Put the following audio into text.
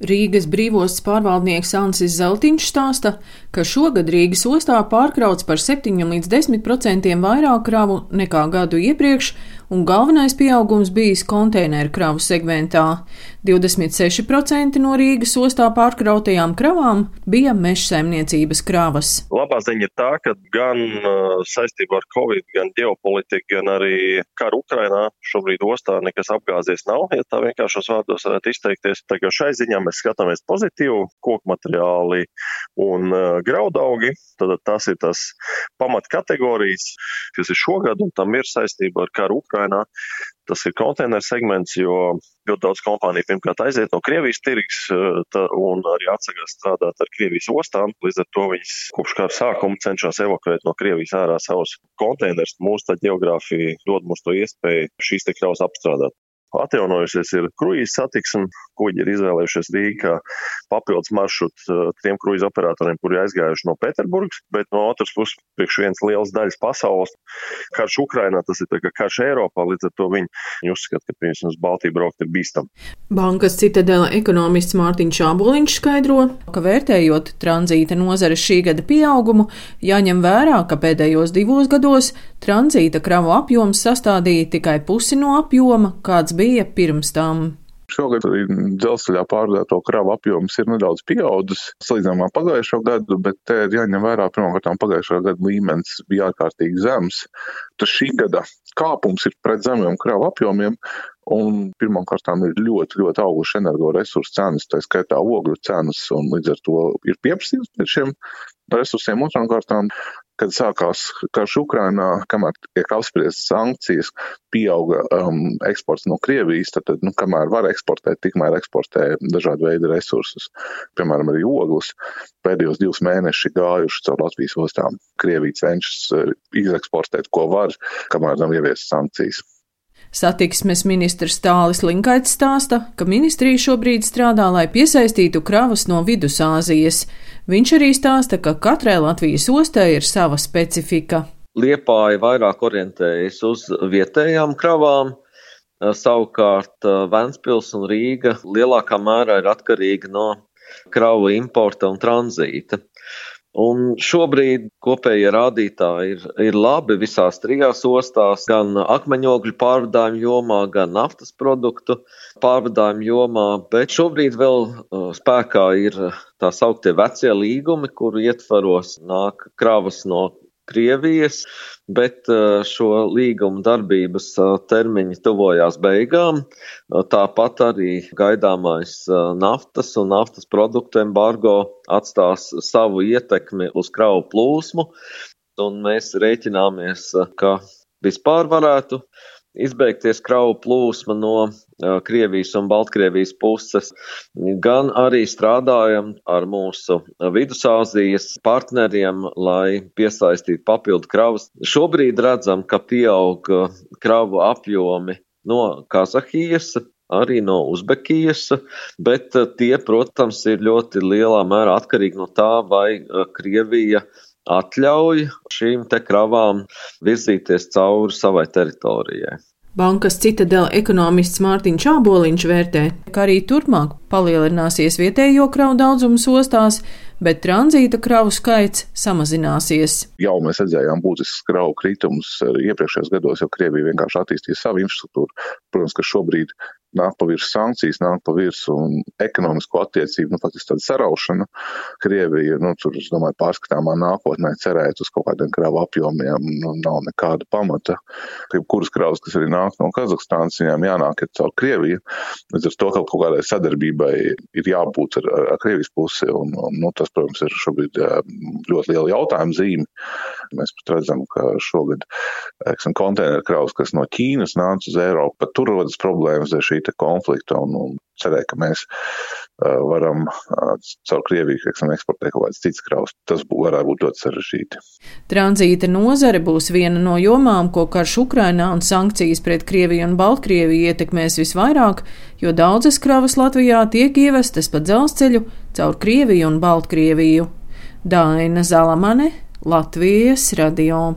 Rīgas brīvostas pārvaldnieks Ansis Zeltiņš stāsta, ka šogad Rīgas ostā pārkrauts par 7 līdz 10 procentiem vairāk kravu nekā gadu iepriekš, un galvenais pieaugums bijis konteineru kravu segmentā. 26% no Rīgas ostā pārkrautajām kravām bija mežsaimniecības kravas. Labā ziņa ir tā, ka gan uh, saistībā ar Covid, gan ģeopolitiku, gan arī karu Ukrainā šobrīd ostā nekas apgāzies nav, ja tā vienkāršos vārdos varētu izteikties. Tā kā šai ziņā mēs skatāmies pozitīvi, koku materiāli un uh, graudaugi, tad tas ir tas pamat kategorijas, kas ir šogad, un tam ir saistība ar karu Ukrainā. Tas ir konteineru segments, jo ļoti daudz kompāniju pirmkārt aiziet no Krievijas tirgus tā, un arī atsakās strādāt ar Krievijas ostām. Līdz ar to viņas kopš kara sākuma cenšas evakuēt no Krievijas ārā savus konteinerus. Mūsu geogrāfija dod mums to iespēju šīs te kravas apstrādāt. Atjaunojusies ir kruīzes satiksme, kuģi ir izvēlējušies Rīgā papildus maršrutu uh, tiem kruīzu operatoriem, kuri aizgājuši no Pēterburgas, bet no otras puses priekš viens liels daļas pasaules. Karš Ukrainā tas ir kā karš Eiropā, līdz ar to viņi, uzskata, ka piemēram uz Baltiju braukt ir bīstam. Bankas citadela ekonomists Mārtiņš Čāboliņš skaidro, ka vērtējot tranzīta nozares šī gada pieaugumu, jāņem vērā, ka pēdējos divos gados tranzīta kravu apjoms sastādīja tikai pusi no apjoma, kāds bija pirms tam. Šogad dzelzceļā pārvadāto kravu apjoms ir nedaudz pieaudzis salīdzinājumā pagājušo gadu, bet te ir jāņem vērā pirmkārt pagājušā gada līmenis bija ārkārtīgi zems. Tas šī gada kāpums ir pret zemiem kravu apjomiem, un pirmkārt ir ļoti, ļoti augušas energoresursu cenas, tā skaitā ogļu cenas, un līdz ar to ir pieprasījums pēc šiem resursiem. Otrām kārtām kad sākās karš Ukrainā, kamēr tiek apspriestas sankcijas, pieauga um, eksports no Krievijas, tad, nu, kamēr var eksportēt, tikmēr eksportē dažādu veidu resursus, piemēram, arī oglus. Pēdējos divus mēnešus gājuši caur Latvijas ostām. Krievija cenšas uh, izeksportēt, ko var, kamēr nav ieviestas sankcijas. Satiksmes ministrs Tālis Linkaits stāsta, ka ministrija šobrīd strādā, lai piesaistītu kravas no Vidusāzijas. Viņš arī stāsta, ka katrai Latvijas ostai ir sava specifika. Liepāja vairāk orientējas uz vietējām kravām, savukārt Ventspils un Rīga lielākā mērā ir atkarīga no kravu importa un tranzīta. Un šobrīd kopējie rādītāji ir, ir labi visās trijās ostās, gan akmeņogļu pārvadājumu jomā, gan naftas produktu pārvadājumu jomā, bet šobrīd vēl uh, spēkā ir tā sauktie vecie līgumi, kuru ietvaros nāk kravas no Krievijas, bet uh, šo līgumu darbības uh, termiņi tuvojās beigām. Uh, tāpat arī gaidāmais naftas un naftas produktu embargo atstās savu ietekmi uz kravu plūsmu, un mēs rēķināmies, ka vispār varētu izbeigties kravu plūsma no Krievijas un Baltkrievijas puses, gan arī strādājam ar mūsu Vidusāzijas partneriem, lai piesaistītu papildu kravas. Šobrīd redzam, ka pieaug kravu apjomi no Kazahijas, arī no Uzbekijas, bet tie, protams, ir ļoti lielā mērā atkarīgi no tā, vai Krievija atļauj šīm te kravām virzīties cauri savai teritorijai. Bankas citadela ekonomists Mārtiņš Čāboliņš vērtē, ka arī turpmāk palielināsies vietējo kravu daudzums ostās, bet tranzīta kravu skaits samazināsies. Jau mēs redzējām būtisks kravu kritumus iepriekšējos gados, jo Krievija vienkārši attīstīja savu infrastruktūru. Protams, ka šobrīd nāk pa virsmu sankcijas, nāk pa virsmu ekonomisko attiecību, nu, faktiski tāda saraušana. Krievija, nu, tur, es domāju, pārskatāmā nākotnē cerēt uz kaut kādiem kravu apjomiem, nu, nav nekāda pamata. Kuras kravas, kas arī nāk no Kazahstānas, viņām jānāk ir caur Krieviju. Līdz ar to kaut kādai sadarbībai ir jābūt ar, ar Krievijas pusi, un, un nu, tas, protams, ir šobrīd ļoti liela jautājuma zīme. Mēs pat redzam, ka šogad, eksim, konteineru kravas, kas no Ķīnas nāca uz Eiropu, tur rodas problēmas ar šī konflikta un, un cerēja, ka mēs uh, varam uh, caur Krieviju teiksim, eksportēt kaut kādas citas kravas. Tas bū, varētu būt ļoti sarežģīti. Tranzīta nozare būs viena no jomām, ko karš Ukrainā un sankcijas pret Krieviju un Baltkrieviju ietekmēs visvairāk, jo daudzas kravas Latvijā tiek ievestas pa dzelzceļu caur Krieviju un Baltkrieviju. Daina Zalamane, Latvijas radio.